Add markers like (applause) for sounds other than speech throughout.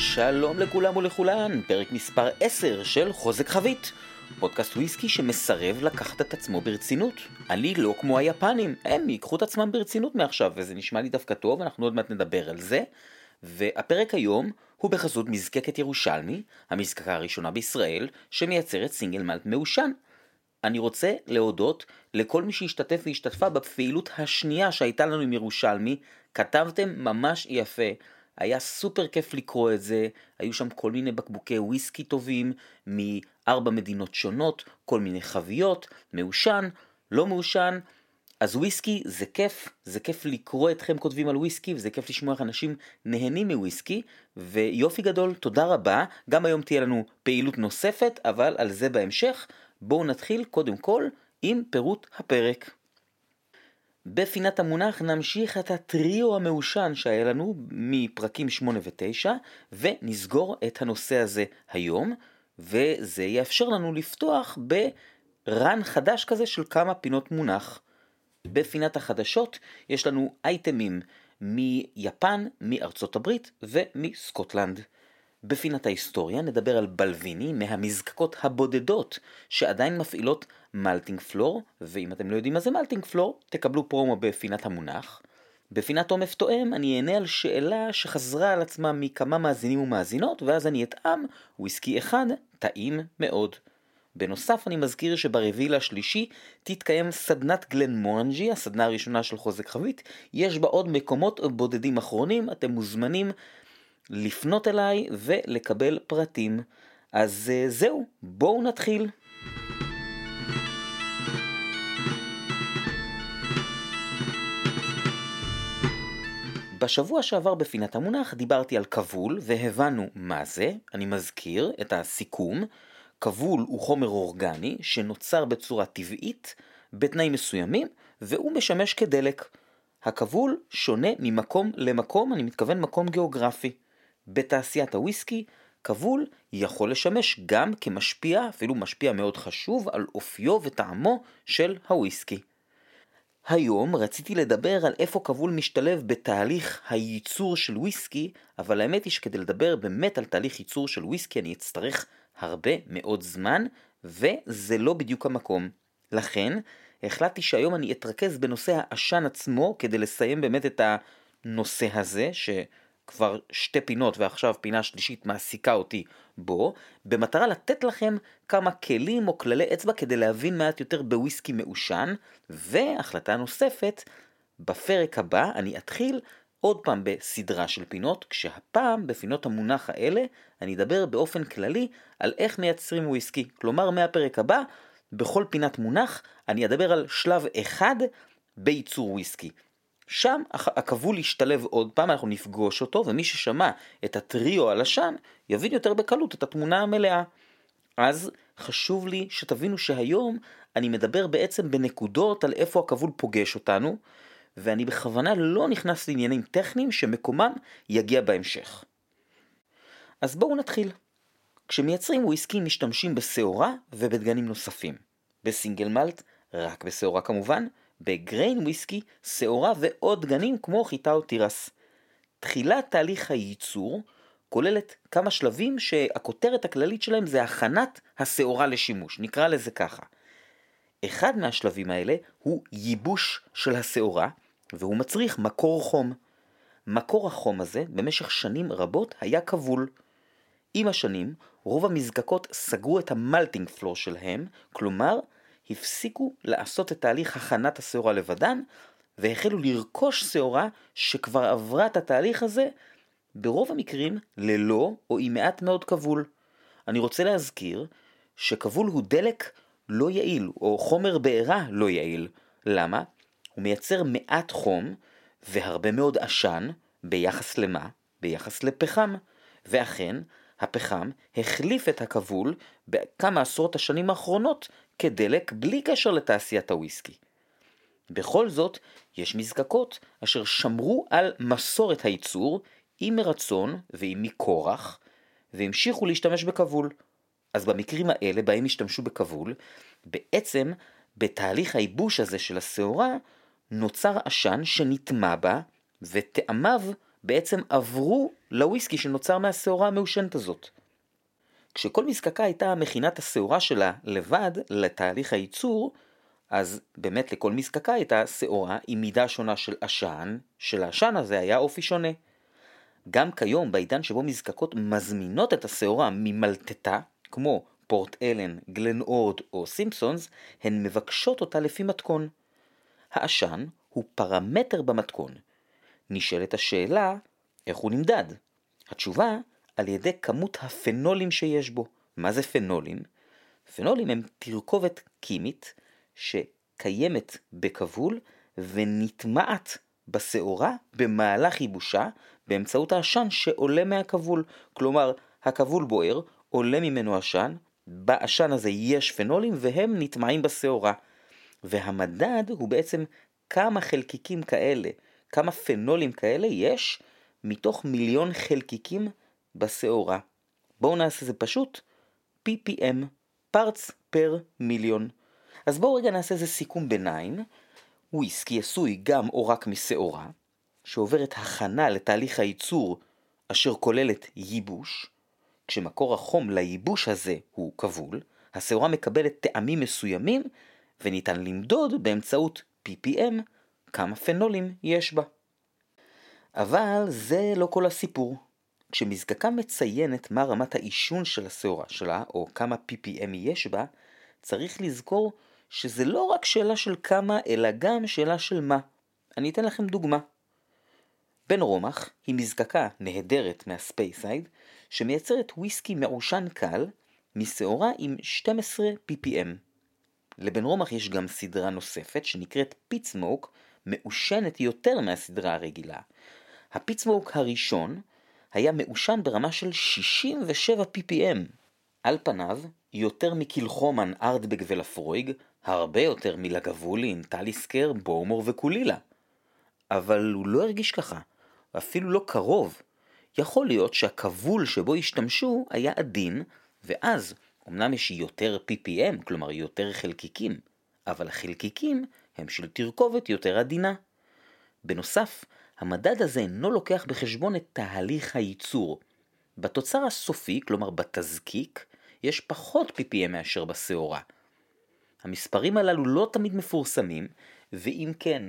שלום לכולם ולכולן, פרק מספר 10 של חוזק חבית. פודקאסט וויסקי שמסרב לקחת את עצמו ברצינות. אני לא כמו היפנים, הם ייקחו את עצמם ברצינות מעכשיו, וזה נשמע לי דווקא טוב, אנחנו עוד מעט נדבר על זה. והפרק היום הוא בחסות מזקקת ירושלמי, המזקקה הראשונה בישראל, שמייצרת סינגל מלט מעושן. אני רוצה להודות לכל מי שהשתתף והשתתפה בפעילות השנייה שהייתה לנו עם ירושלמי, כתבתם ממש יפה. היה סופר כיף לקרוא את זה, היו שם כל מיני בקבוקי וויסקי טובים מארבע מדינות שונות, כל מיני חביות, מעושן, לא מעושן. אז וויסקי זה כיף, זה כיף לקרוא אתכם כותבים על וויסקי וזה כיף לשמוע איך אנשים נהנים מוויסקי ויופי גדול, תודה רבה, גם היום תהיה לנו פעילות נוספת אבל על זה בהמשך, בואו נתחיל קודם כל עם פירוט הפרק. בפינת המונח נמשיך את הטריו המעושן שהיה לנו מפרקים 8 ו-9 ונסגור את הנושא הזה היום וזה יאפשר לנו לפתוח ברן חדש כזה של כמה פינות מונח. בפינת החדשות יש לנו אייטמים מיפן, מארצות הברית ומסקוטלנד. בפינת ההיסטוריה נדבר על בלוויני מהמזקקות הבודדות שעדיין מפעילות מלטינג פלור, ואם אתם לא יודעים מה זה מלטינג פלור, תקבלו פרומו בפינת המונח. בפינת עומף תואם אני אענה על שאלה שחזרה על עצמה מכמה מאזינים ומאזינות, ואז אני אטעם וויסקי אחד טעים מאוד. בנוסף אני מזכיר שברביעי לשלישי תתקיים סדנת גלן מורנג'י, הסדנה הראשונה של חוזק חבית, יש בה עוד מקומות בודדים אחרונים, אתם מוזמנים לפנות אליי ולקבל פרטים. אז אה, זהו, בואו נתחיל. בשבוע שעבר בפינת המונח דיברתי על כבול והבנו מה זה, אני מזכיר את הסיכום. כבול הוא חומר אורגני שנוצר בצורה טבעית בתנאים מסוימים והוא משמש כדלק. הכבול שונה ממקום למקום, אני מתכוון מקום גיאוגרפי. בתעשיית הוויסקי, כבול יכול לשמש גם כמשפיע, אפילו משפיע מאוד חשוב, על אופיו וטעמו של הוויסקי. היום רציתי לדבר על איפה כבול משתלב בתהליך הייצור של וויסקי, אבל האמת היא שכדי לדבר באמת על תהליך ייצור של וויסקי אני אצטרך הרבה מאוד זמן, וזה לא בדיוק המקום. לכן, החלטתי שהיום אני אתרכז בנושא העשן עצמו, כדי לסיים באמת את הנושא הזה, שכבר שתי פינות ועכשיו פינה שלישית מעסיקה אותי בו, במטרה לתת לכם כמה כלים או כללי אצבע כדי להבין מעט יותר בוויסקי מעושן, והחלטה נוספת, בפרק הבא אני אתחיל עוד פעם בסדרה של פינות, כשהפעם בפינות המונח האלה אני אדבר באופן כללי על איך מייצרים וויסקי. כלומר, מהפרק הבא, בכל פינת מונח אני אדבר על שלב אחד בייצור וויסקי. שם הכבול ישתלב עוד פעם, אנחנו נפגוש אותו, ומי ששמע את הטריו הלשן, יבין יותר בקלות את התמונה המלאה. אז חשוב לי שתבינו שהיום אני מדבר בעצם בנקודות על איפה הכבול פוגש אותנו, ואני בכוונה לא נכנס לעניינים טכניים שמקומם יגיע בהמשך. אז בואו נתחיל. כשמייצרים וויסקי משתמשים בשעורה ובדגנים נוספים. בסינגל מלט, רק בשעורה כמובן, בגריין וויסקי, שעורה ועוד דגנים כמו חיטה או תירס. תחילת תהליך הייצור כוללת כמה שלבים שהכותרת הכללית שלהם זה הכנת השעורה לשימוש, נקרא לזה ככה. אחד מהשלבים האלה הוא ייבוש של השעורה, והוא מצריך מקור חום. מקור החום הזה במשך שנים רבות היה כבול. עם השנים, רוב המזקקות סגרו את המלטינג פלור שלהם, כלומר, הפסיקו לעשות את תהליך הכנת השעורה לבדן, והחלו לרכוש שעורה שכבר עברה את התהליך הזה, ברוב המקרים ללא או עם מעט מאוד כבול. אני רוצה להזכיר שכבול הוא דלק לא יעיל, או חומר בעירה לא יעיל. למה? הוא מייצר מעט חום והרבה מאוד עשן ביחס למה? ביחס לפחם. ואכן, הפחם החליף את הכבול בכמה עשרות השנים האחרונות כדלק בלי קשר לתעשיית הוויסקי. בכל זאת, יש מזקקות אשר שמרו על מסורת הייצור עם מרצון ועם מכורח, והמשיכו להשתמש בכבול. אז במקרים האלה בהם השתמשו בכבול, בעצם בתהליך הייבוש הזה של השעורה, נוצר עשן שנטמע בה, וטעמיו בעצם עברו לוויסקי שנוצר מהשעורה המעושנת הזאת. כשכל מזקקה הייתה מכינה את השעורה שלה לבד לתהליך הייצור, אז באמת לכל מזקקה הייתה שעורה עם מידה שונה של עשן, שלעשן הזה היה אופי שונה. גם כיום, בעידן שבו מזקקות מזמינות את השעורה ממלטטה, כמו פורט אלן, גלן אורד או סימפסונס, הן מבקשות אותה לפי מתכון. העשן הוא פרמטר במתכון. נשאלת השאלה, איך הוא נמדד? התשובה, על ידי כמות הפנולים שיש בו. מה זה פנולים? פנולים הם תרכובת קימית שקיימת בכבול ונטמעת בשעורה במהלך ייבושה באמצעות העשן שעולה מהכבול. כלומר, הכבול בוער, עולה ממנו עשן, בעשן הזה יש פנולים והם נטמעים בשעורה. והמדד הוא בעצם כמה חלקיקים כאלה, כמה פנולים כאלה יש מתוך מיליון חלקיקים בשעורה. בואו נעשה זה פשוט, ppm, parts per מיליון. אז בואו רגע נעשה איזה סיכום ביניים. וויסקי עשוי גם או רק משעורה, שעוברת הכנה לתהליך הייצור אשר כוללת ייבוש. כשמקור החום לייבוש הזה הוא כבול, השעורה מקבלת טעמים מסוימים וניתן למדוד באמצעות ppm כמה פנולים יש בה. אבל זה לא כל הסיפור. כשמזקקה מציינת מה רמת העישון של השעורה שלה, או כמה ppm יש בה, צריך לזכור שזה לא רק שאלה של כמה, אלא גם שאלה של מה. אני אתן לכם דוגמה. בן רומח היא מזקקה נהדרת מהספייסייד, שמייצרת וויסקי מעושן קל משעורה עם 12 ppm. לבן רומח יש גם סדרה נוספת שנקראת Peat Smoke, מעושנת יותר מהסדרה הרגילה. ה Peat Smoke הראשון היה מעושן ברמה של 67 ppm. על פניו, יותר מקילחומן, ארדבג ולפרויג, הרבה יותר מלגבולין, טליסקר, בורמור וקולילה. אבל הוא לא הרגיש ככה, אפילו לא קרוב. יכול להיות שהכבול שבו השתמשו היה עדין, ואז אמנם יש יותר ppm, כלומר יותר חלקיקים, אבל החלקיקים הם של תרכובת יותר עדינה. בנוסף, המדד הזה אינו לוקח בחשבון את תהליך הייצור. בתוצר הסופי, כלומר בתזקיק, יש פחות ppm מאשר בשעורה. המספרים הללו לא תמיד מפורסמים, ואם כן,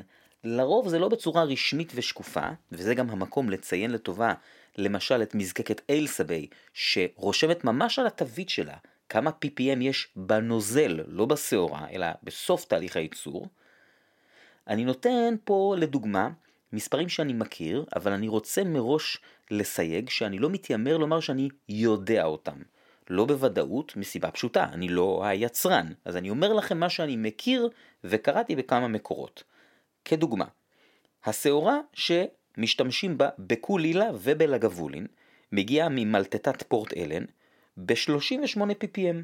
לרוב זה לא בצורה רשמית ושקופה, וזה גם המקום לציין לטובה, למשל את מזקקת איילסביי, שרושמת ממש על התווית שלה כמה ppm יש בנוזל, לא בשעורה, אלא בסוף תהליך הייצור. אני נותן פה לדוגמה מספרים שאני מכיר, אבל אני רוצה מראש לסייג שאני לא מתיימר לומר שאני יודע אותם. לא בוודאות, מסיבה פשוטה, אני לא היצרן. אז אני אומר לכם מה שאני מכיר וקראתי בכמה מקורות. כדוגמה, השעורה שמשתמשים בה בקולילה ובלגבולין מגיעה ממלטטת פורט אלן ב-38 ppm.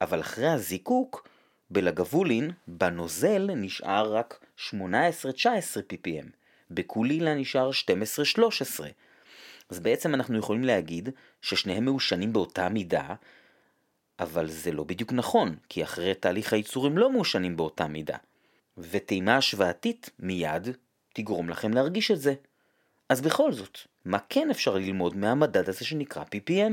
אבל אחרי הזיקוק, בלגבולין, בנוזל נשאר רק 18-19 ppm. בקולילה נשאר 12-13. אז בעצם אנחנו יכולים להגיד ששניהם מעושנים באותה מידה, אבל זה לא בדיוק נכון, כי אחרי תהליך הייצור הם לא מעושנים באותה מידה. וטעימה השוואתית מיד תגרום לכם להרגיש את זה. אז בכל זאת, מה כן אפשר ללמוד מהמדד הזה שנקרא PPM?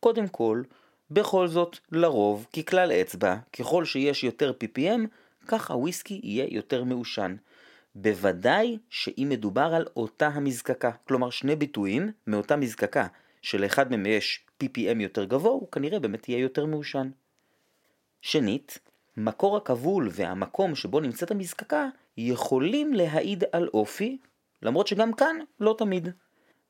קודם כל, בכל זאת, לרוב, ככלל אצבע, ככל שיש יותר PPM, כך הוויסקי יהיה יותר מעושן. בוודאי שאם מדובר על אותה המזקקה, כלומר שני ביטויים מאותה מזקקה, שלאחד מהם יש ppm יותר גבוה, הוא כנראה באמת יהיה יותר מעושן. שנית, מקור הכבול והמקום שבו נמצאת המזקקה יכולים להעיד על אופי, למרות שגם כאן לא תמיד.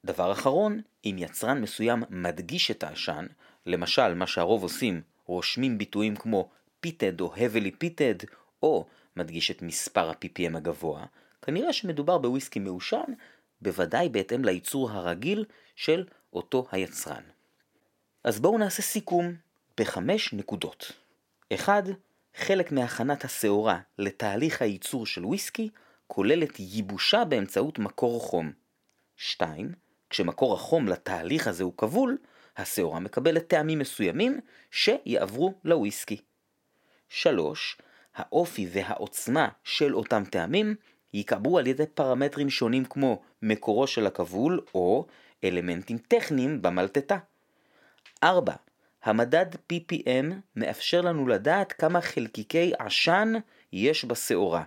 דבר אחרון, אם יצרן מסוים מדגיש את העשן, למשל מה שהרוב עושים, רושמים ביטויים כמו פיטד או heavily פיטד, או מדגיש את מספר ה-PPM הגבוה, כנראה שמדובר בוויסקי מעושן, בוודאי בהתאם לייצור הרגיל של אותו היצרן. אז בואו נעשה סיכום בחמש נקודות. 1. חלק מהכנת השעורה לתהליך הייצור של וויסקי כוללת ייבושה באמצעות מקור חום. 2. כשמקור החום לתהליך הזה הוא כבול, השעורה מקבלת טעמים מסוימים שיעברו לוויסקי. 3. האופי והעוצמה של אותם טעמים ייקבעו על ידי פרמטרים שונים כמו מקורו של הכבול או אלמנטים טכניים במלטטה. 4. המדד ppm מאפשר לנו לדעת כמה חלקיקי עשן יש בשעורה,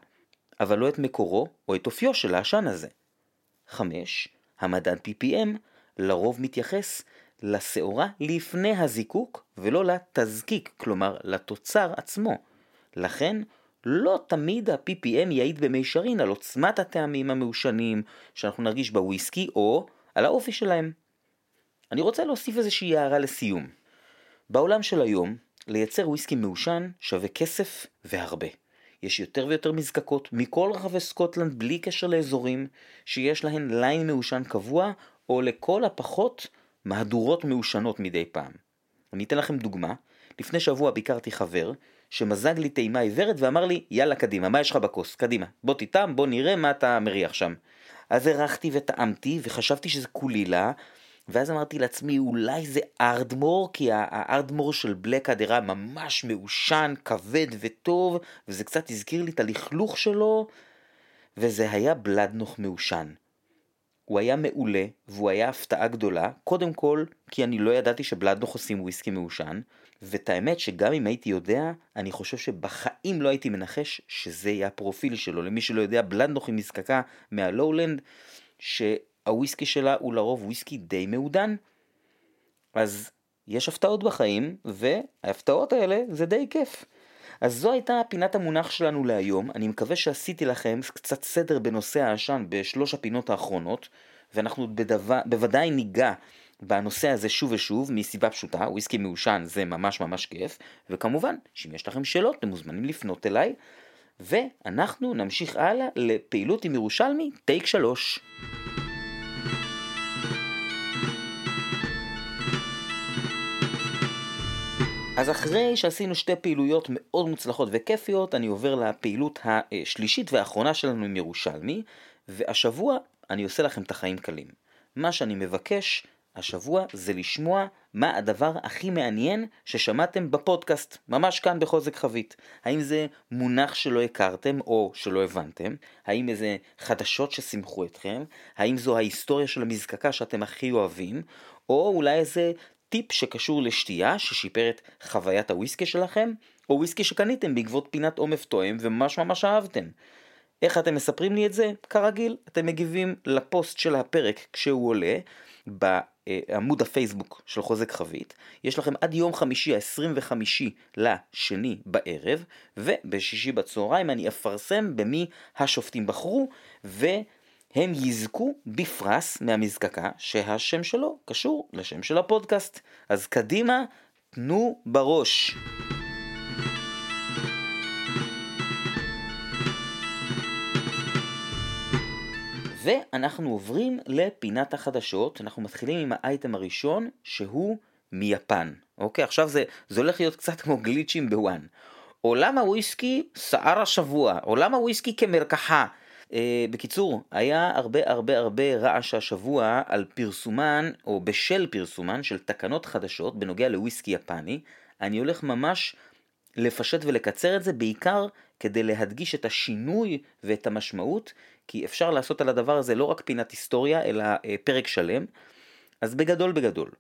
אבל לא את מקורו או את אופיו של העשן הזה. 5. המדד ppm לרוב מתייחס לשעורה לפני הזיקוק ולא לתזקיק, כלומר לתוצר עצמו. לכן, לא תמיד ה-PPM יעיד במישרין על עוצמת הטעמים המעושנים שאנחנו נרגיש בוויסקי או על האופי שלהם. אני רוצה להוסיף איזושהי הערה לסיום. בעולם של היום, לייצר וויסקי מעושן שווה כסף והרבה. יש יותר ויותר מזקקות מכל רחבי סקוטלנד בלי קשר לאזורים שיש להן line מעושן קבוע או לכל הפחות מהדורות מעושנות מדי פעם. אני אתן לכם דוגמה. לפני שבוע ביקרתי חבר שמזג לי טעימה עיוורת ואמר לי יאללה קדימה מה יש לך בכוס קדימה בוא תטעם בוא נראה מה אתה מריח שם. אז הרחתי וטעמתי וחשבתי שזה קולילה ואז אמרתי לעצמי אולי זה ארדמור כי הארדמור של בלק אדרה ממש מעושן כבד וטוב וזה קצת הזכיר לי את הלכלוך שלו וזה היה בלדנוך מעושן. הוא היה מעולה, והוא היה הפתעה גדולה, קודם כל כי אני לא ידעתי שבלדנוך עושים וויסקי מעושן, ואת האמת שגם אם הייתי יודע, אני חושב שבחיים לא הייתי מנחש שזה יהיה הפרופיל שלו. למי שלא יודע, בלדנוך היא מזקקה מהלואולנד, שהוויסקי שלה הוא לרוב וויסקי די מעודן. אז יש הפתעות בחיים, וההפתעות האלה זה די כיף. אז זו הייתה פינת המונח שלנו להיום, אני מקווה שעשיתי לכם קצת סדר בנושא העשן בשלוש הפינות האחרונות, ואנחנו בדו... בוודאי ניגע בנושא הזה שוב ושוב, מסיבה פשוטה, וויסקי מעושן זה ממש ממש כיף, וכמובן, שאם יש לכם שאלות, אתם מוזמנים לפנות אליי, ואנחנו נמשיך הלאה לפעילות עם ירושלמי, טייק שלוש. אז אחרי שעשינו שתי פעילויות מאוד מוצלחות וכיפיות, אני עובר לפעילות השלישית והאחרונה שלנו עם ירושלמי, והשבוע אני עושה לכם את החיים קלים. מה שאני מבקש השבוע זה לשמוע מה הדבר הכי מעניין ששמעתם בפודקאסט, ממש כאן בחוזק חבית. האם זה מונח שלא הכרתם או שלא הבנתם? האם איזה חדשות ששימחו אתכם? האם זו ההיסטוריה של המזקקה שאתם הכי אוהבים? או אולי איזה טיפ שקשור לשתייה ששיפר את חוויית הוויסקי שלכם, או וויסקי שקניתם בעקבות פינת עומף תואם וממש ממש אהבתם. איך אתם מספרים לי את זה? כרגיל, אתם מגיבים לפוסט של הפרק כשהוא עולה בעמוד הפייסבוק של חוזק חבית. יש לכם עד יום חמישי ה-25 לשני בערב, ובשישי בצהריים אני אפרסם במי השופטים בחרו, ו... הם יזכו בפרס מהמזקקה שהשם שלו קשור לשם של הפודקאסט. אז קדימה, תנו בראש. ואנחנו עוברים לפינת החדשות, אנחנו מתחילים עם האייטם הראשון שהוא מיפן. אוקיי, עכשיו זה, זה הולך להיות קצת כמו גליצ'ים בוואן. עולם הוויסקי סער השבוע, עולם הוויסקי כמרקחה. Uh, בקיצור, היה הרבה הרבה הרבה רעש השבוע על פרסומן, או בשל פרסומן, של תקנות חדשות בנוגע לוויסקי יפני. אני הולך ממש לפשט ולקצר את זה, בעיקר כדי להדגיש את השינוי ואת המשמעות, כי אפשר לעשות על הדבר הזה לא רק פינת היסטוריה, אלא uh, פרק שלם. אז בגדול בגדול,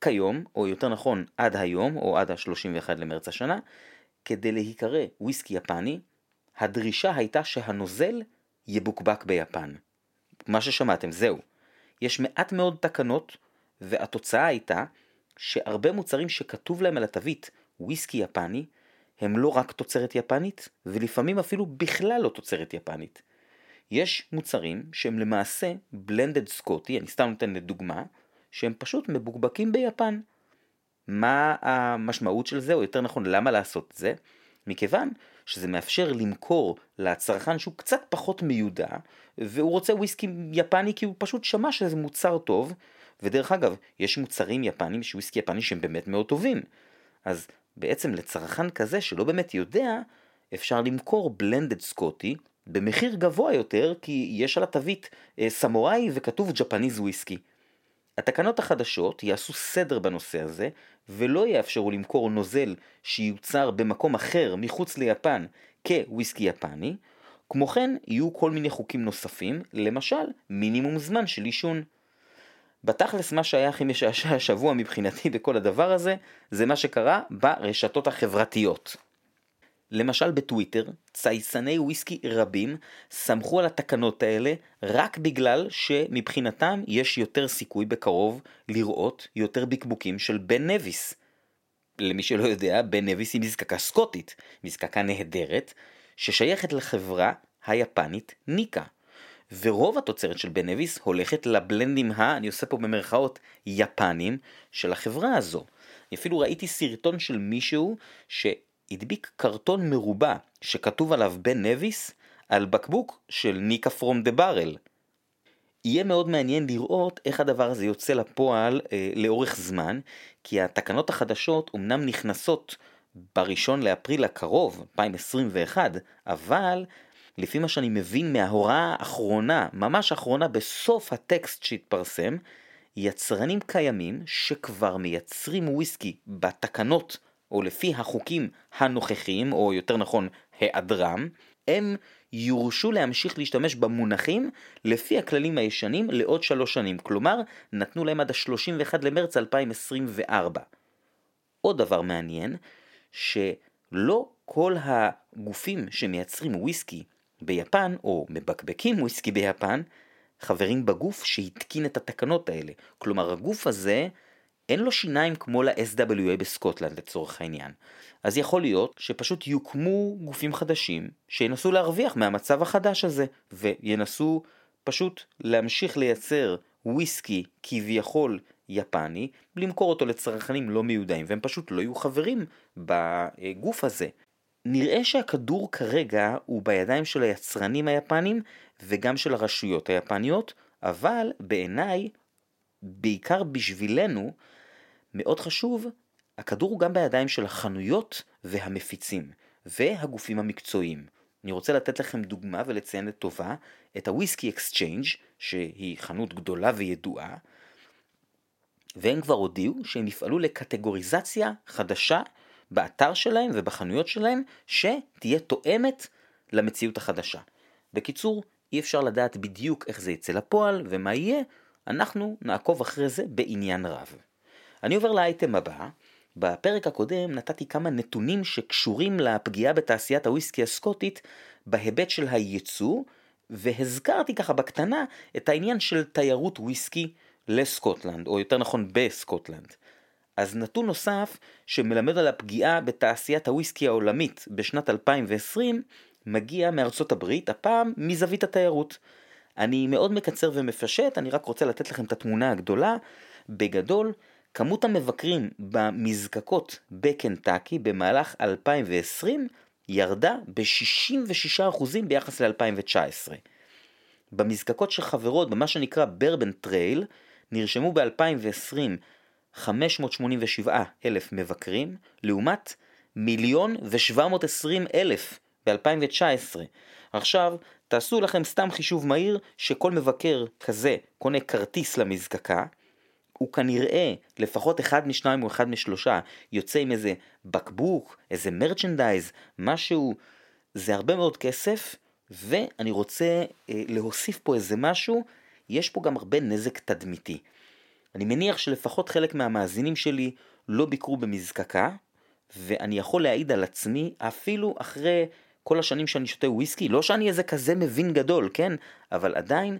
כיום, או יותר נכון עד היום, או עד ה-31 למרץ השנה, כדי להיקרא וויסקי יפני, הדרישה הייתה שהנוזל יבוקבק ביפן. מה ששמעתם, זהו. יש מעט מאוד תקנות, והתוצאה הייתה שהרבה מוצרים שכתוב להם על התווית וויסקי יפני, הם לא רק תוצרת יפנית, ולפעמים אפילו בכלל לא תוצרת יפנית. יש מוצרים שהם למעשה בלנדד סקוטי, אני סתם נותן לדוגמה, שהם פשוט מבוקבקים ביפן. מה המשמעות של זה, או יותר נכון, למה לעשות את זה? מכיוון שזה מאפשר למכור לצרכן שהוא קצת פחות מיודע, והוא רוצה וויסקי יפני כי הוא פשוט שמע שזה מוצר טוב, ודרך אגב, יש מוצרים יפנים, וויסקי יפני שהם באמת מאוד טובים. אז בעצם לצרכן כזה שלא באמת יודע, אפשר למכור בלנדד סקוטי במחיר גבוה יותר, כי יש על התווית אה, סמוראי וכתוב ג'פניז וויסקי. התקנות החדשות יעשו סדר בנושא הזה, ולא יאפשרו למכור נוזל שיוצר במקום אחר מחוץ ליפן כוויסקי יפני, כמו כן, יהיו כל מיני חוקים נוספים, למשל, מינימום זמן של עישון. בתכלס מה שהיה הכי משעשע השבוע מבחינתי בכל הדבר הזה, זה מה שקרה ברשתות החברתיות. למשל בטוויטר, צייסני וויסקי רבים סמכו על התקנות האלה רק בגלל שמבחינתם יש יותר סיכוי בקרוב לראות יותר בקבוקים של בן נביס. למי שלא יודע, בן נביס היא מזקקה סקוטית, מזקקה נהדרת, ששייכת לחברה היפנית ניקה. ורוב התוצרת של בן נביס הולכת לבלנדים ה, אני עושה פה במרכאות, יפנים של החברה הזו. אפילו ראיתי סרטון של מישהו שהדביק קרטון מרובע שכתוב עליו בן נביס על בקבוק של ניקה פרום דה ברל. יהיה מאוד מעניין לראות איך הדבר הזה יוצא לפועל אה, לאורך זמן, כי התקנות החדשות אומנם נכנסות בראשון לאפריל הקרוב, 2021, אבל לפי מה שאני מבין מההוראה האחרונה, ממש האחרונה בסוף הטקסט שהתפרסם, יצרנים קיימים שכבר מייצרים וויסקי בתקנות או לפי החוקים הנוכחיים, או יותר נכון היעדרם, הם יורשו להמשיך להשתמש במונחים לפי הכללים הישנים לעוד שלוש שנים. כלומר, נתנו להם עד ה-31 למרץ 2024. עוד דבר מעניין, שלא כל הגופים שמייצרים וויסקי ביפן, או מבקבקים וויסקי ביפן, חברים בגוף שהתקין את התקנות האלה. כלומר, הגוף הזה, אין לו שיניים כמו ל-SWA בסקוטלנד לצורך העניין. אז יכול להיות שפשוט יוקמו גופים חדשים שינסו להרוויח מהמצב החדש הזה, וינסו פשוט להמשיך לייצר וויסקי כביכול יפני, למכור אותו לצרכנים לא מיודעים, והם פשוט לא יהיו חברים בגוף הזה. נראה שהכדור כרגע הוא בידיים של היצרנים היפנים וגם של הרשויות היפניות, אבל בעיניי, בעיקר בשבילנו, מאוד חשוב, הכדור הוא גם בידיים של החנויות והמפיצים, והגופים המקצועיים. אני רוצה לתת לכם דוגמה ולציין לטובה את ה Whisky Exchange שהיא חנות גדולה וידועה, והם כבר הודיעו שהם יפעלו לקטגוריזציה חדשה באתר שלהם ובחנויות שלהם שתהיה תואמת למציאות החדשה. בקיצור, אי אפשר לדעת בדיוק איך זה יצא לפועל ומה יהיה, אנחנו נעקוב אחרי זה בעניין רב. אני עובר לאייטם הבא, בפרק הקודם נתתי כמה נתונים שקשורים לפגיעה בתעשיית הוויסקי הסקוטית בהיבט של הייצוא, והזכרתי ככה בקטנה את העניין של תיירות וויסקי לסקוטלנד, או יותר נכון בסקוטלנד. אז נתון נוסף שמלמד על הפגיעה בתעשיית הוויסקי העולמית בשנת 2020 מגיע מארצות הברית, הפעם מזווית התיירות. אני מאוד מקצר ומפשט, אני רק רוצה לתת לכם את התמונה הגדולה. בגדול, כמות המבקרים במזקקות בקנטקי במהלך 2020 ירדה ב-66% ביחס ל-2019. במזקקות שחברות במה שנקרא Bourbon Trail נרשמו ב-2020 587 אלף מבקרים, לעומת מיליון ו-720 אלף ב-2019. עכשיו, תעשו לכם סתם חישוב מהיר שכל מבקר כזה קונה כרטיס למזקקה, הוא כנראה לפחות אחד משניים או אחד משלושה יוצא עם איזה בקבוק, איזה מרצ'נדייז, משהו, זה הרבה מאוד כסף, ואני רוצה אה, להוסיף פה איזה משהו, יש פה גם הרבה נזק תדמיתי. אני מניח שלפחות חלק מהמאזינים שלי לא ביקרו במזקקה, ואני יכול להעיד על עצמי אפילו אחרי כל השנים שאני שותה וויסקי, לא שאני איזה כזה מבין גדול, כן? אבל עדיין,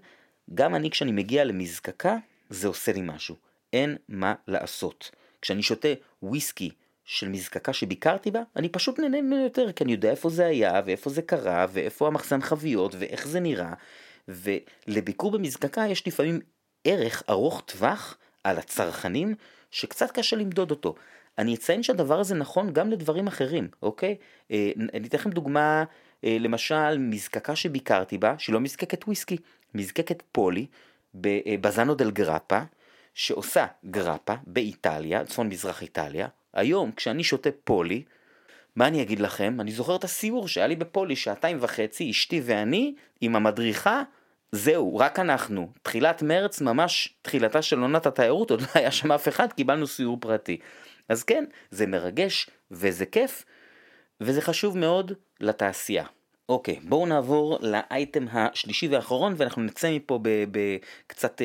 גם אני כשאני מגיע למזקקה, זה עושה לי משהו. אין מה לעשות. כשאני שותה וויסקי של מזקקה שביקרתי בה, אני פשוט נהנה ממנו יותר, כי אני יודע איפה זה היה, ואיפה זה קרה, ואיפה המחסן חביות, ואיך זה נראה. ולביקור במזקקה יש לפעמים ערך ארוך טווח על הצרכנים, שקצת קשה למדוד אותו. אני אציין שהדבר הזה נכון גם לדברים אחרים, אוקיי? אה, אני אתן לכם דוגמה, אה, למשל, מזקקה שביקרתי בה, שהיא לא מזקקת וויסקי, מזקקת פולי, בזאנו דל גרפה, שעושה גרפה באיטליה, צפון מזרח איטליה. היום, כשאני שותה פולי, מה אני אגיד לכם? אני זוכר את הסיור שהיה לי בפולי שעתיים וחצי, אשתי ואני, עם המדריכה, זהו, רק אנחנו. תחילת מרץ, ממש תחילתה של עונת התיירות, עוד לא היה שם אף אחד, קיבלנו סיור פרטי. אז כן, זה מרגש וזה כיף, וזה חשוב מאוד לתעשייה. אוקיי, בואו נעבור לאייטם השלישי והאחרון ואנחנו נצא מפה קצת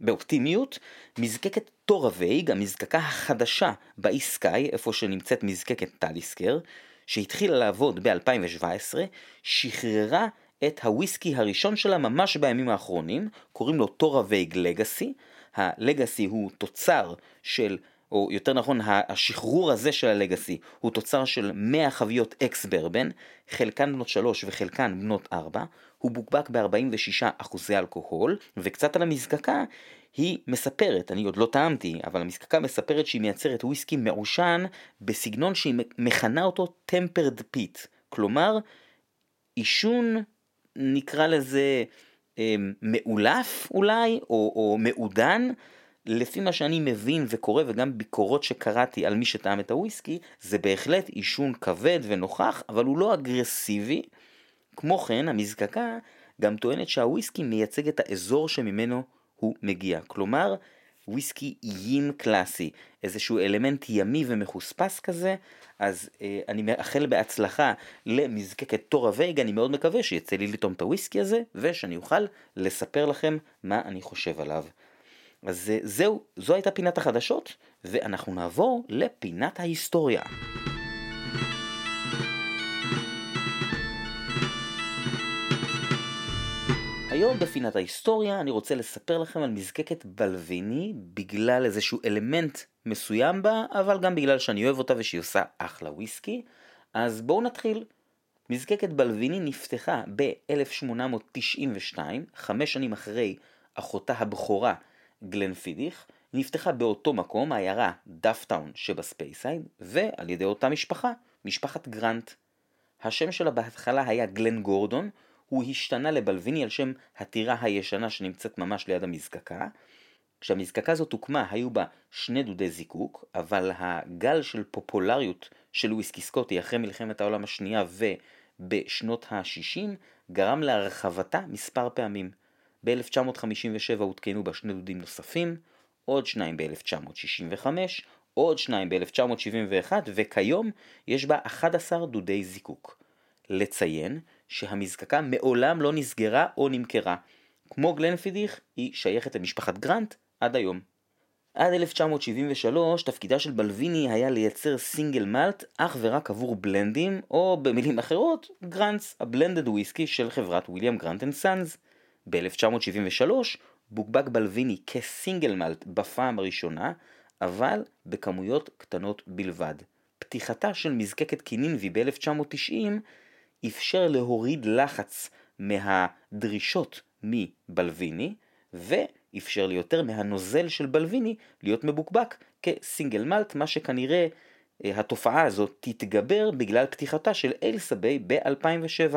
באופטימיות. מזקקת תורה וייג, המזקקה החדשה באי סקאי, איפה שנמצאת מזקקת טליסקר, שהתחילה לעבוד ב-2017, שחררה את הוויסקי הראשון שלה ממש בימים האחרונים, קוראים לו תורה וייג לגאסי. הלגאסי הוא תוצר של, או יותר נכון, השחרור הזה של הלגאסי הוא תוצר של 100 חביות אקס ברבן, חלקן בנות 3 וחלקן בנות 4, הוא בוקבק ב-46 אחוזי אלכוהול, וקצת על המזקקה, היא מספרת, אני עוד לא טעמתי, אבל המזקקה מספרת שהיא מייצרת וויסקי מעושן בסגנון שהיא מכנה אותו tempered peat, כלומר עישון נקרא לזה אה, מאולף אולי, או, או מעודן, לפי מה שאני מבין וקורא וגם ביקורות שקראתי על מי שטעם את הוויסקי, זה בהחלט עישון כבד ונוכח, אבל הוא לא אגרסיבי. כמו כן, המזקקה גם טוענת שהוויסקי מייצג את האזור שממנו הוא מגיע. כלומר, וויסקי איים קלאסי, איזשהו אלמנט ימי ומחוספס כזה, אז אה, אני מאחל בהצלחה למזקקת תורה וייג, אני מאוד מקווה שיצא לי לטעום את הוויסקי הזה, ושאני אוכל לספר לכם מה אני חושב עליו. אז זהו, זו הייתה פינת החדשות, ואנחנו נעבור לפינת ההיסטוריה. היום בפינת ההיסטוריה אני רוצה לספר לכם על מזקקת בלוויני בגלל איזשהו אלמנט מסוים בה, אבל גם בגלל שאני אוהב אותה ושהיא עושה אחלה וויסקי. אז בואו נתחיל. מזקקת בלוויני נפתחה ב-1892, חמש שנים אחרי אחותה הבכורה גלן פידיך, נפתחה באותו מקום, העיירה דאפטאון שבספייסייד, ועל ידי אותה משפחה, משפחת גרנט. השם שלה בהתחלה היה גלן גורדון, הוא השתנה לבלוויני על שם הטירה הישנה שנמצאת ממש ליד המזקקה. כשהמזקקה הזאת הוקמה היו בה שני דודי זיקוק, אבל הגל של פופולריות של וויסקי סקוטי אחרי מלחמת העולם השנייה ובשנות ה-60 גרם להרחבתה מספר פעמים. ב-1957 הותקנו בה שני דודים נוספים, עוד שניים ב-1965, עוד שניים ב-1971 וכיום יש בה 11 דודי זיקוק. לציין שהמזקקה מעולם לא נסגרה או נמכרה. כמו גלנפידיך, היא שייכת למשפחת גרנט עד היום. עד 1973 תפקידה של בלוויני היה לייצר single malt אך ורק עבור בלנדים, או במילים אחרות, Grant's, ה blended whisky של חברת William Grant and Sons. ב-1973 בוקבק בלוויני כסינגל מלט בפעם הראשונה, אבל בכמויות קטנות בלבד. פתיחתה של מזקקת קינינבי ב-1990 אפשר להוריד לחץ מהדרישות מבלוויני, ואפשר ליותר מהנוזל של בלוויני להיות מבוקבק כסינגל מלט, מה שכנראה אה, התופעה הזאת תתגבר בגלל פתיחתה של אלסה ביי ב-2007.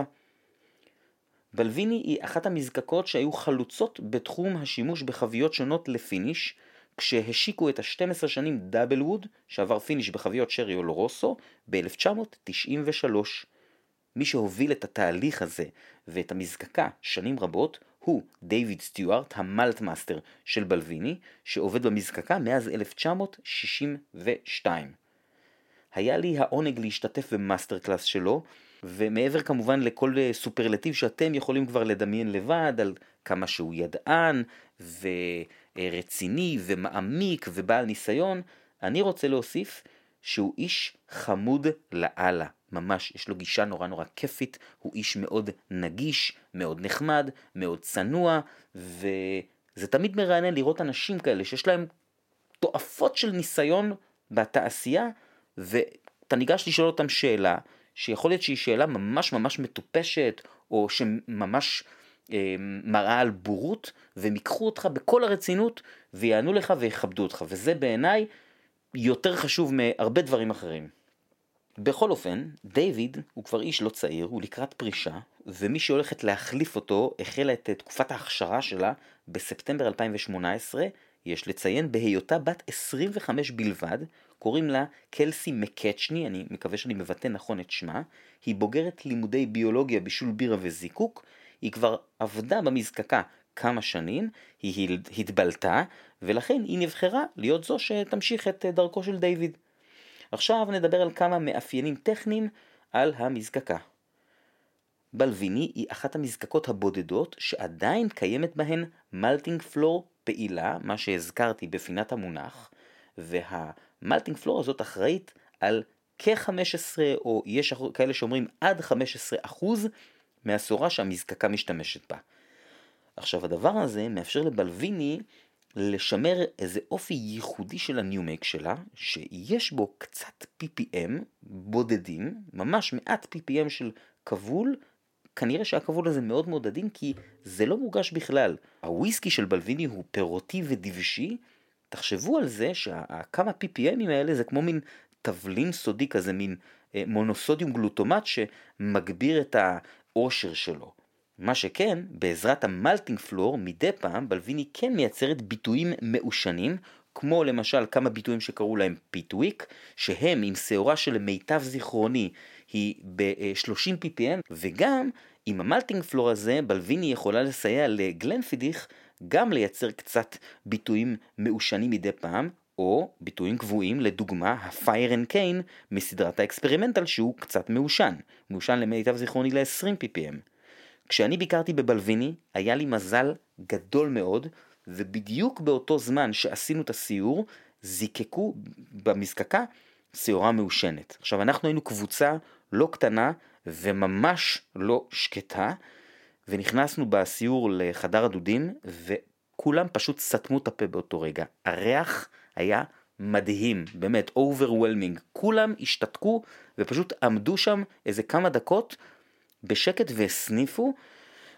בלוויני היא אחת המזקקות שהיו חלוצות בתחום השימוש בחביות שונות ל finish, כשהשיקו את ה-12 שנים Double Wood, שעבר finish בחביות sherry oloroso, ב-1993. מי שהוביל את התהליך הזה ואת המזקקה שנים רבות הוא דיוויד סטיוארט, ה malt master של בלוויני, שעובד במזקקה מאז 1962. היה לי העונג להשתתף ב master class שלו, ומעבר כמובן לכל סופרלטיב שאתם יכולים כבר לדמיין לבד על כמה שהוא ידען ורציני ומעמיק ובעל ניסיון, אני רוצה להוסיף שהוא איש חמוד לאללה. ממש, יש לו גישה נורא נורא כיפית, הוא איש מאוד נגיש, מאוד נחמד, מאוד צנוע, וזה תמיד מרענן לראות אנשים כאלה שיש להם תועפות של ניסיון בתעשייה, ואתה ניגש לשאול אותם שאלה, שיכול להיות שהיא שאלה ממש ממש מטופשת, או שממש אה, מראה על בורות, והם ייקחו אותך בכל הרצינות, ויענו לך ויכבדו אותך, וזה בעיניי יותר חשוב מהרבה דברים אחרים. בכל אופן, דיוויד הוא כבר איש לא צעיר, הוא לקראת פרישה, ומי שהולכת להחליף אותו החלה את תקופת ההכשרה שלה בספטמבר 2018, יש לציין בהיותה בת 25 בלבד, קוראים לה קלסי מקצ'ני, אני מקווה שאני מבטא נכון את שמה, היא בוגרת לימודי ביולוגיה בישול בירה וזיקוק, היא כבר עבדה במזקקה כמה שנים, היא התבלטה, ולכן היא נבחרה להיות זו שתמשיך את דרכו של דיוויד. עכשיו נדבר על כמה מאפיינים טכניים על המזקקה. בלוויני היא אחת המזקקות הבודדות שעדיין קיימת בהן מלטינג פלור פעילה, מה שהזכרתי בפינת המונח, והמלטינג פלור הזאת אחראית על כ-15 או יש כאלה שאומרים עד 15 אחוז מהסורה שהמזקקה משתמשת בה. עכשיו הדבר הזה מאפשר לבלוויני לשמר איזה אופי ייחודי של הניומייק שלה, שיש בו קצת PPM בודדים, ממש מעט PPM של כבול, כנראה שהכבול הזה מאוד מאוד עדין כי זה לא מורגש בכלל. הוויסקי של בלוויני הוא פירותי ודבשי, תחשבו על זה שהכמה PPMים האלה זה כמו מין תבלין סודי כזה, מין אה, מונוסודיום גלוטומט שמגביר את העושר שלו. מה שכן, בעזרת המלטינג פלור, מדי פעם בלוויני כן מייצרת ביטויים מעושנים, כמו למשל כמה ביטויים שקראו להם פיטוויק, שהם עם שעורה שלמיטב זיכרוני היא ב-30 ppm, וגם עם ה malting floor הזה בלוויני יכולה לסייע לגלנפידיך גם לייצר קצת ביטויים מעושנים מדי פעם, או ביטויים קבועים, לדוגמה ה-Fire and Cane מסדרת ה Experimental שהוא קצת מעושן, מעושן למיטב זיכרוני ל-20 ppm. כשאני ביקרתי בבלוויני, היה לי מזל גדול מאוד, ובדיוק באותו זמן שעשינו את הסיור, זיקקו במזקקה שעורה מעושנת. עכשיו, אנחנו היינו קבוצה לא קטנה וממש לא שקטה, ונכנסנו בסיור לחדר הדודים, וכולם פשוט סתמו את הפה באותו רגע. הריח היה מדהים, באמת, overwhelming. כולם השתתקו ופשוט עמדו שם איזה כמה דקות בשקט והסניפו,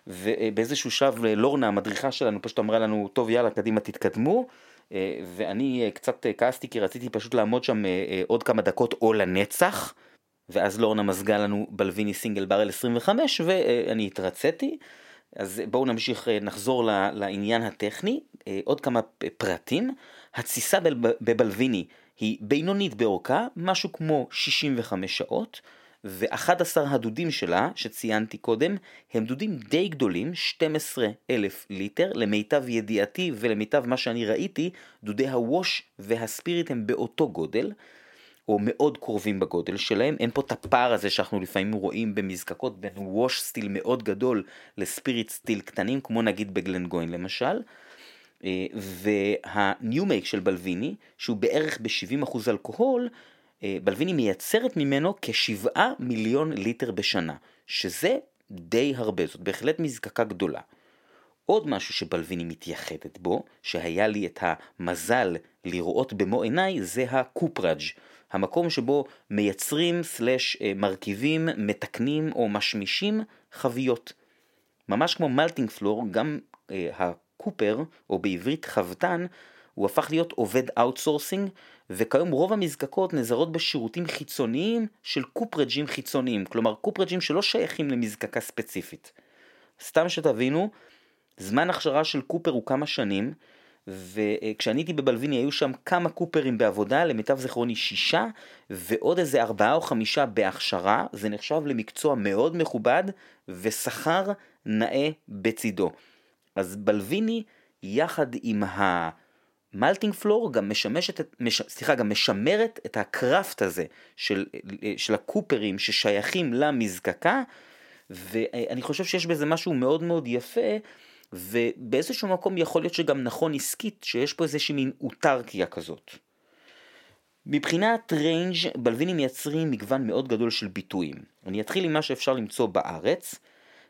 ובאיזשהו שלב לורנה המדריכה שלנו פשוט אמרה לנו, טוב יאללה קדימה תתקדמו, אה, ואני אה, קצת אה, כעסתי כי רציתי פשוט לעמוד שם עוד כמה דקות או לנצח, ואז לורנה מזגה לנו בלוויני סינגל ברל 25 ואני התרציתי. אז בואו נמשיך, נחזור לעניין הטכני, עוד כמה פרטים. התסיסה בבלוויני היא בינונית באורכה, משהו כמו 65 שעות. ו-11 הדודים שלה, שציינתי קודם, הם דודים די גדולים, 12 אלף ליטר, למיטב ידיעתי ולמיטב מה שאני ראיתי, דודי הווש והספיריט הם באותו גודל, או מאוד קרובים בגודל שלהם, אין פה את הפער הזה שאנחנו לפעמים רואים במזקקות בין ווש סטיל מאוד גדול לספיריט סטיל קטנים, כמו נגיד בגלנגוין למשל. אה, והניו-מייק של בלוויני, שהוא בערך ב-70% אלכוהול, אה, בלוויני מייצרת ממנו כשבעה מיליון ליטר בשנה, שזה די הרבה, זאת בהחלט מזקקה גדולה. עוד משהו שבלוויני מתייחדת בו, שהיה לי את המזל לראות במו עיניי, זה ה cooperage, המקום שבו מייצרים סלש אה, מרכיבים, מתקנים או משמישים חביות. ממש כמו malting floor, גם אה, ה cooper, או בעברית חבטן, הוא הפך להיות עובד outsourcing, וכיום רוב המזקקות נעזרות בשירותים חיצוניים של קופרג'ים חיצוניים, כלומר קופרג'ים שלא שייכים למזקקה ספציפית. סתם שתבינו, זמן הכשרה של קופר הוא כמה שנים, וכשאני הייתי בבלוויני היו שם כמה קופרים בעבודה, למיטב זיכרוני שישה, ועוד איזה ארבעה או חמישה בהכשרה, זה נחשב למקצוע מאוד מכובד, ושכר נאה בצידו. אז בלוויני, יחד עם ה... מלטינג פלור גם משמשת, מש, סליחה, גם משמרת את הקראפט הזה של, של הקופרים ששייכים למזקקה, ואני חושב שיש בזה משהו מאוד מאוד יפה, ובאיזשהו מקום יכול להיות שגם נכון עסקית, שיש פה איזושהי מין אוטרקיה כזאת. מבחינת range בלוויני מייצרים מגוון מאוד גדול של ביטויים. אני אתחיל עם מה שאפשר למצוא בארץ.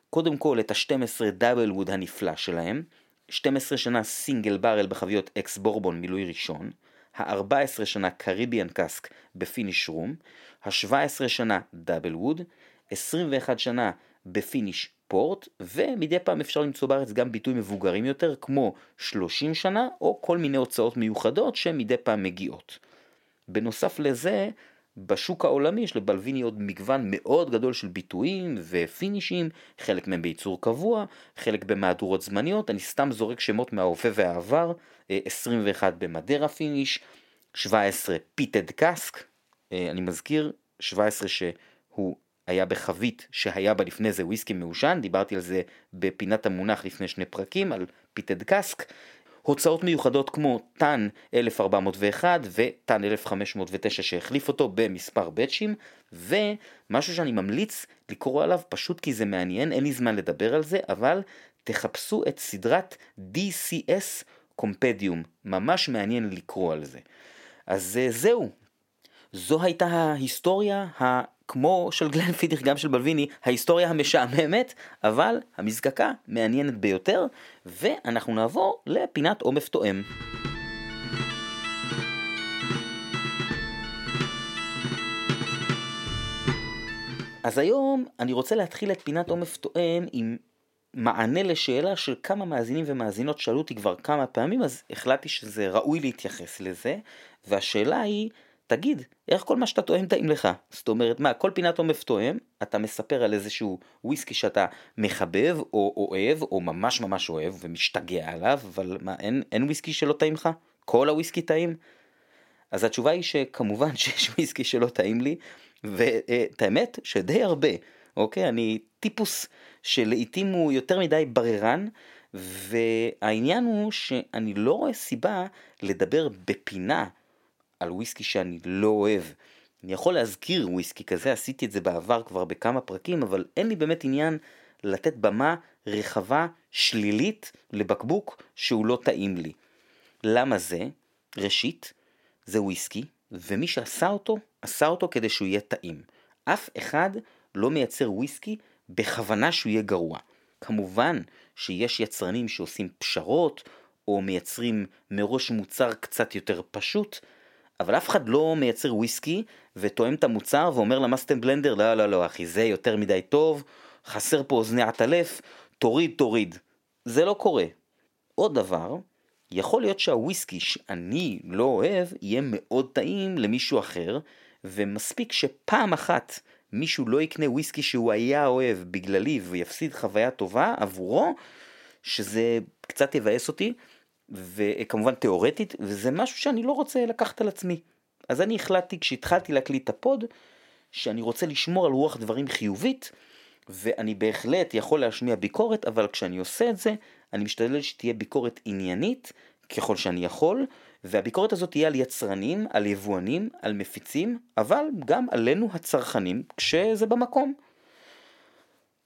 קודם כל את ה-12 Double Wood הנפלא שלהם, 12 שנה single barrel בחביות אקס בורבון מילוי ראשון, ה-14 שנה Caribbean cask ב finish רום, ה-17 שנה Double Wood, 21 שנה ב finish פורט, ומדי פעם אפשר למצוא בארץ גם ביטויים מבוגרים יותר כמו 30 שנה או כל מיני הוצאות מיוחדות שמדי פעם מגיעות. בנוסף לזה, בשוק העולמי יש לבלוויני עוד מגוון מאוד גדול של ביטויים ופינישים, חלק מהם בייצור קבוע, חלק במהדורות זמניות, אני סתם זורק שמות מההווה והעבר, 21 ב Madeira finish, 17 peated cask, אני מזכיר, 17 שהוא היה בחבית שהיה בה לפני זה וויסקי מעושן, דיברתי על זה בפינת המונח לפני שני פרקים, על peated cask, הוצאות מיוחדות כמו Tun 1401 ו Tun 1509 שהחליף אותו במספר בצ'ים, ומשהו שאני ממליץ לקרוא עליו פשוט כי זה מעניין, אין לי זמן לדבר על זה, אבל תחפשו את סדרת DCS קומפדיום, ממש מעניין לקרוא על זה. אז אה, זהו, זו הייתה ההיסטוריה, ה... כמו של גלן (laughs) פידיך, גם של בלוויני, ההיסטוריה המשעממת, אבל המזקקה מעניינת ביותר, ואנחנו נעבור לפינת עומף תואם. אז היום אני רוצה להתחיל את פינת עומף תואם עם מענה לשאלה של כמה מאזינים ומאזינות שאלו אותי כבר כמה פעמים, אז החלטתי שזה ראוי להתייחס לזה, והשאלה היא, תגיד, איך כל מה שאתה טועם טעים לך? זאת אומרת, מה, כל פינת עומף טועם, אתה מספר על איזשהו וויסקי שאתה מחבב, או אוהב, או ממש ממש אוהב, ומשתגע עליו, אבל מה, אין, אין וויסקי שלא טעים לך? כל הוויסקי טעים? אז התשובה היא שכמובן (laughs) שיש וויסקי שלא טעים לי, ואת האמת, שדי הרבה, אוקיי? אני טיפוס שלעיתים הוא יותר מדי בררן, והעניין הוא שאני לא רואה סיבה לדבר בפינה על וויסקי שאני לא אוהב. אני יכול להזכיר וויסקי כזה, עשיתי את זה בעבר כבר בכמה פרקים, אבל אין לי באמת עניין לתת במה רחבה שלילית לבקבוק שהוא לא טעים לי. למה זה? ראשית, זה וויסקי, ומי שעשה אותו, עשה אותו כדי שהוא יהיה טעים. אף אחד לא מייצר וויסקי בכוונה שהוא יהיה גרוע. כמובן שיש יצרנים שעושים פשרות, או מייצרים מראש מוצר קצת יותר פשוט, אבל אף אחד לא מייצר וויסקי ותואם את המוצר ואומר למאסטם בלנדר, לא, לא, לא, אחי, זה יותר מדי טוב, חסר פה אוזני עטלף, תוריד, תוריד. זה לא קורה. עוד דבר, יכול להיות שהוויסקי שאני לא אוהב יהיה מאוד טעים למישהו אחר, ומספיק שפעם אחת מישהו לא יקנה וויסקי שהוא היה אוהב בגללי ויפסיד חוויה טובה עבורו, שזה קצת יבאס אותי, וכמובן תיאורטית, וזה משהו שאני לא רוצה לקחת על עצמי. אז אני החלטתי כשהתחלתי להקליט את הפוד, שאני רוצה לשמור על רוח דברים חיובית, ואני בהחלט יכול להשמיע ביקורת, אבל כשאני עושה את זה, אני משתדל שתהיה ביקורת עניינית, ככל שאני יכול, והביקורת הזאת תהיה על יצרנים, על יבואנים, על מפיצים, אבל גם עלינו הצרכנים, כשזה במקום.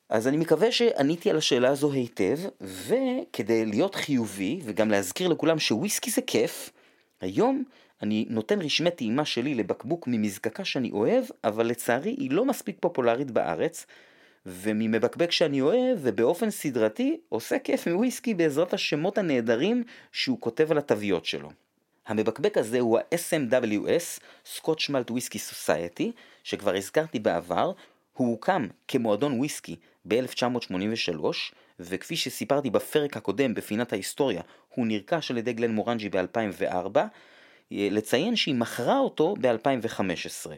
אז אני מקווה שעניתי על השאלה הזו היטב, וכדי להיות חיובי, וגם להזכיר לכולם שוויסקי זה כיף, היום אני נותן רשמי טעימה שלי לבקבוק ממזקקה שאני אוהב, אבל לצערי היא לא מספיק פופולרית בארץ, וממבקבק שאני אוהב, ובאופן סדרתי, עושה כיף מוויסקי בעזרת השמות הנהדרים שהוא כותב על התוויות שלו. המבקבק הזה הוא ה-SMWS, Scotch Malt Whisky Society, שכבר הזכרתי בעבר, הוא הוקם כמועדון וויסקי ב-1983, וכפי שסיפרתי בפרק הקודם בפינת ההיסטוריה, הוא נרכש על ידי גלן מורנג'י ב-2004, לציין שהיא מכרה אותו ב-2015.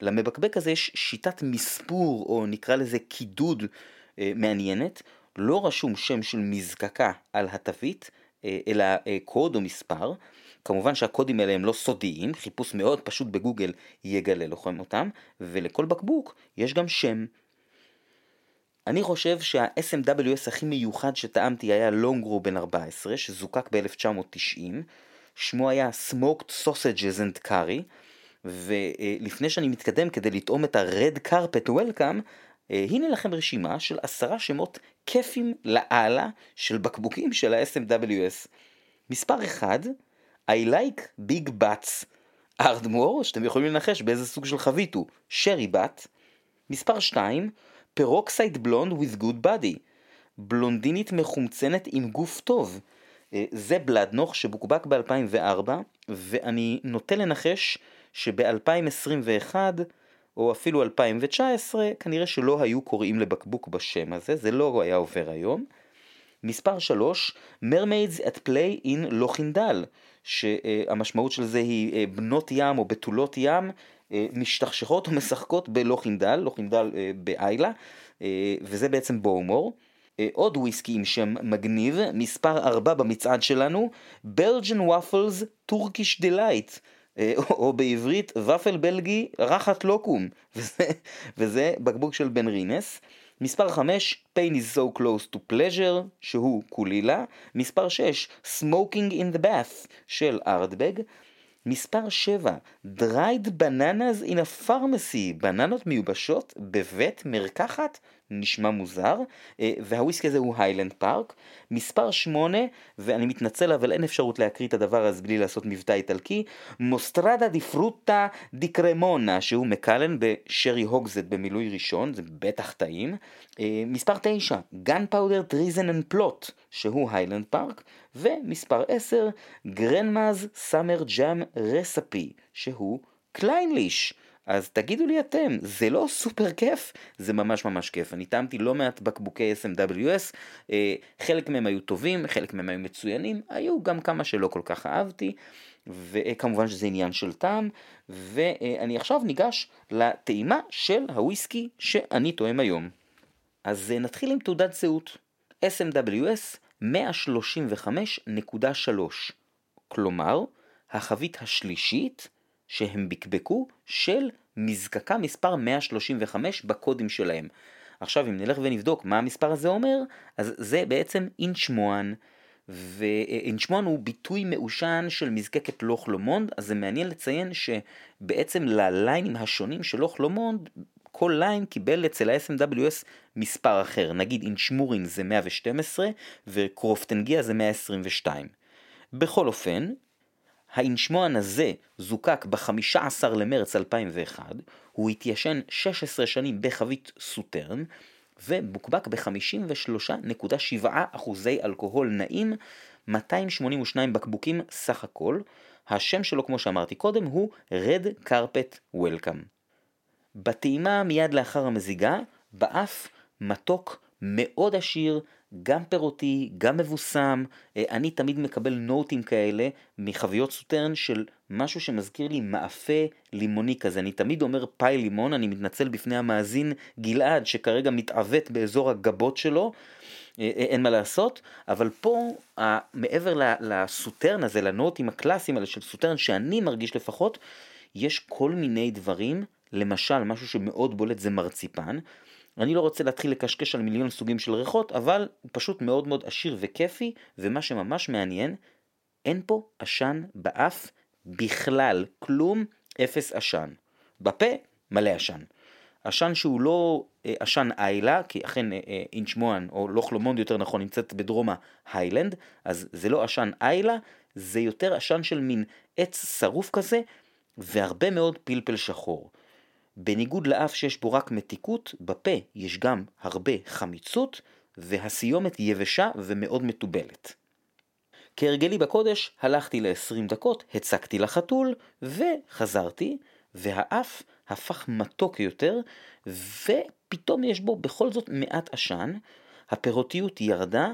למבקבק הזה יש שיטת מספור, או נקרא לזה קידוד אה, מעניינת, לא רשום שם של מזקקה על התווית, אה, אלא אה, קוד או מספר. כמובן שהקודים האלה הם לא סודיים, חיפוש מאוד פשוט בגוגל יגלה לכם אותם, ולכל בקבוק יש גם שם. אני חושב שה-SMWS הכי מיוחד שטעמתי היה לונגרו בן 14, שזוקק ב-1990, שמו היה Smoked Sausages and Curry, ולפני שאני מתקדם כדי לטעום את ה-Red Carpet Welcome, הנה לכם רשימה של עשרה שמות כיפים לאללה של בקבוקים של ה-SMWS. מספר 1, I like big butts. ארדמור, שאתם יכולים לנחש באיזה סוג של חבית הוא, שרי בת. מספר 2, Peroxide blonde with good body. בלונדינית מחומצנת עם גוף טוב. אה, זה בלדנוך שבוקבק ב-2004, ואני נוטה לנחש שב-2021 או אפילו 2019 כנראה שלא היו קוראים לבקבוק בשם הזה, זה לא היה עובר היום. מספר 3, Mermaids at Play in Loch Indaal, שהמשמעות של זה היא אה, בנות ים או בתולות ים, אה, משתכשכות ומשחקות בלוכינדל, לוכינדל באיילה, וזה בעצם בואומור. עוד וויסקי עם שם מגניב, מספר 4 במצעד שלנו, Waffles Turkish Delight. אה, או בעברית ופל בלגי רחת לוקום, וזה, וזה בקבוק של בן רינס. מספר 5, Pain is so close to pleasure, שהוא קולילה. מספר 6, Smoking in the bath, של ארדבג. מספר 7, Dried bananas in a pharmacy, בננות מיובשות בבית מרקחת, נשמע מוזר, אה, והוויסקי הזה הוא היילנד פארק. מספר 8, ואני מתנצל אבל אין אפשרות להקריא את הדבר הזה בלי לעשות מבטא איטלקי, Mostarda di frutta di Cremona, שהוא מקאלן בשרי hogshead במילוי ראשון, זה בטח טעים. אה, מספר 9, Gunpowder treason and plot, שהוא היילנד פארק. ומספר 10, גרנמאז סאמר ג'אם רספי, שהוא קליינליש. אז תגידו לי אתם, זה לא סופר כיף? זה ממש ממש כיף. אני טעמתי לא מעט בקבוקי SMWS, אה, חלק מהם היו טובים, חלק מהם היו מצוינים, היו גם כמה שלא כל כך אהבתי, וכמובן שזה עניין של טעם, ואני עכשיו ניגש לטעימה של הוויסקי שאני טועם היום. אז נתחיל עם תעודת זהות. SMWS 135.3, כלומר, החבית השלישית שהם בקבקו של מזקקה מספר 135 בקודים שלהם. עכשיו אם נלך ונבדוק מה המספר הזה אומר, אז זה בעצם אינצ'מואן, ואינצ'מואן הוא ביטוי מעושן של מזקקת לוך לומונד, אז זה מעניין לציין שבעצם לליינים השונים של לוך לומונד, כל line קיבל אצל ה-SMWS מספר אחר, נגיד אינצ'מורין זה 112 וקרופטנגיה זה 122. בכל אופן, האינצ'מורין הזה זוקק ב-15 למרץ 2001, הוא התיישן 16 שנים בחבית סוטרן, ובוקבק ב-53.7 אחוזי אלכוהול נעים, 282 בקבוקים סך הכל. השם שלו, כמו שאמרתי קודם, הוא Red Carpet Welcome. בטעימה מיד לאחר המזיגה, באף מתוק מאוד עשיר, גם פירותי, גם מבוסם, אה, אני תמיד מקבל נוטים כאלה מחביות סוטרן של משהו שמזכיר לי מאפה לימוני כזה, אני תמיד אומר פאי לימון, אני מתנצל בפני המאזין גלעד שכרגע מתעוות באזור הגבות שלו, אה, אה, אין מה לעשות, אבל פה מעבר לסוטרן הזה, לנוטים הקלאסיים האלה של סוטרן שאני מרגיש לפחות, יש כל מיני דברים, למשל משהו שמאוד בולט זה מרציפן, אני לא רוצה להתחיל לקשקש על מיליון סוגים של ריחות, אבל הוא פשוט מאוד מאוד עשיר וכיפי, ומה שממש מעניין, אין פה עשן באף בכלל, כלום, אפס עשן. בפה, מלא עשן. עשן שהוא לא אה, עשן איילה, כי אכן אה, אה, אינצ'מואן, או לוך לומונד יותר נכון, נמצאת בדרום ההיילנד, אז זה לא עשן איילה, זה יותר עשן של מין עץ שרוף כזה, והרבה מאוד פלפל שחור. בניגוד לאף שיש בו רק מתיקות, בפה יש גם הרבה חמיצות, והסיומת יבשה ומאוד מתובלת. כהרגלי בקודש, הלכתי ל-20 דקות, הצקתי לחתול, וחזרתי, והאף הפך מתוק יותר, ופתאום יש בו בכל זאת מעט עשן, הפירותיות ירדה,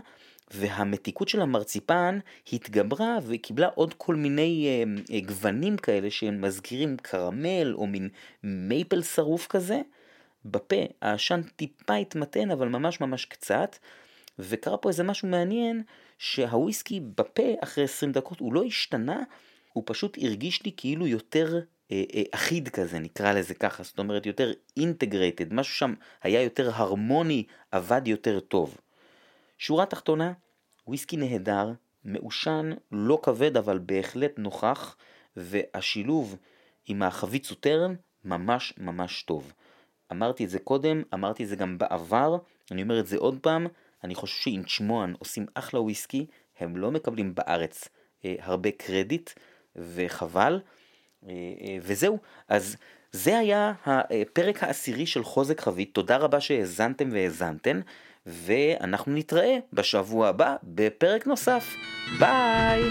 והמתיקות של המרציפן התגברה וקיבלה עוד כל מיני אה, אה, גוונים כאלה שהם מזכירים קרמל או מין מייפל שרוף כזה. בפה העשן טיפה התמתן אבל ממש ממש קצת, וקרה פה איזה משהו מעניין שהוויסקי בפה אחרי 20 דקות הוא לא השתנה, הוא פשוט הרגיש לי כאילו יותר אה, אה, אחיד כזה, נקרא לזה ככה, זאת אומרת יותר אינטגרייטד, משהו שם היה יותר הרמוני, עבד יותר טוב. שורה תחתונה, וויסקי נהדר, מעושן, לא כבד אבל בהחלט נוכח, והשילוב עם החבית סוטרן ממש ממש טוב. אמרתי את זה קודם, אמרתי את זה גם בעבר, אני אומר את זה עוד פעם, אני חושב שאינצ'מואן עושים אחלה וויסקי, הם לא מקבלים בארץ אה, הרבה קרדיט, וחבל. אה, אה, וזהו, אז זה היה הפרק העשירי של חוזק חבית, תודה רבה שהאזנתם והאזנתן. ואנחנו נתראה בשבוע הבא בפרק נוסף. ביי!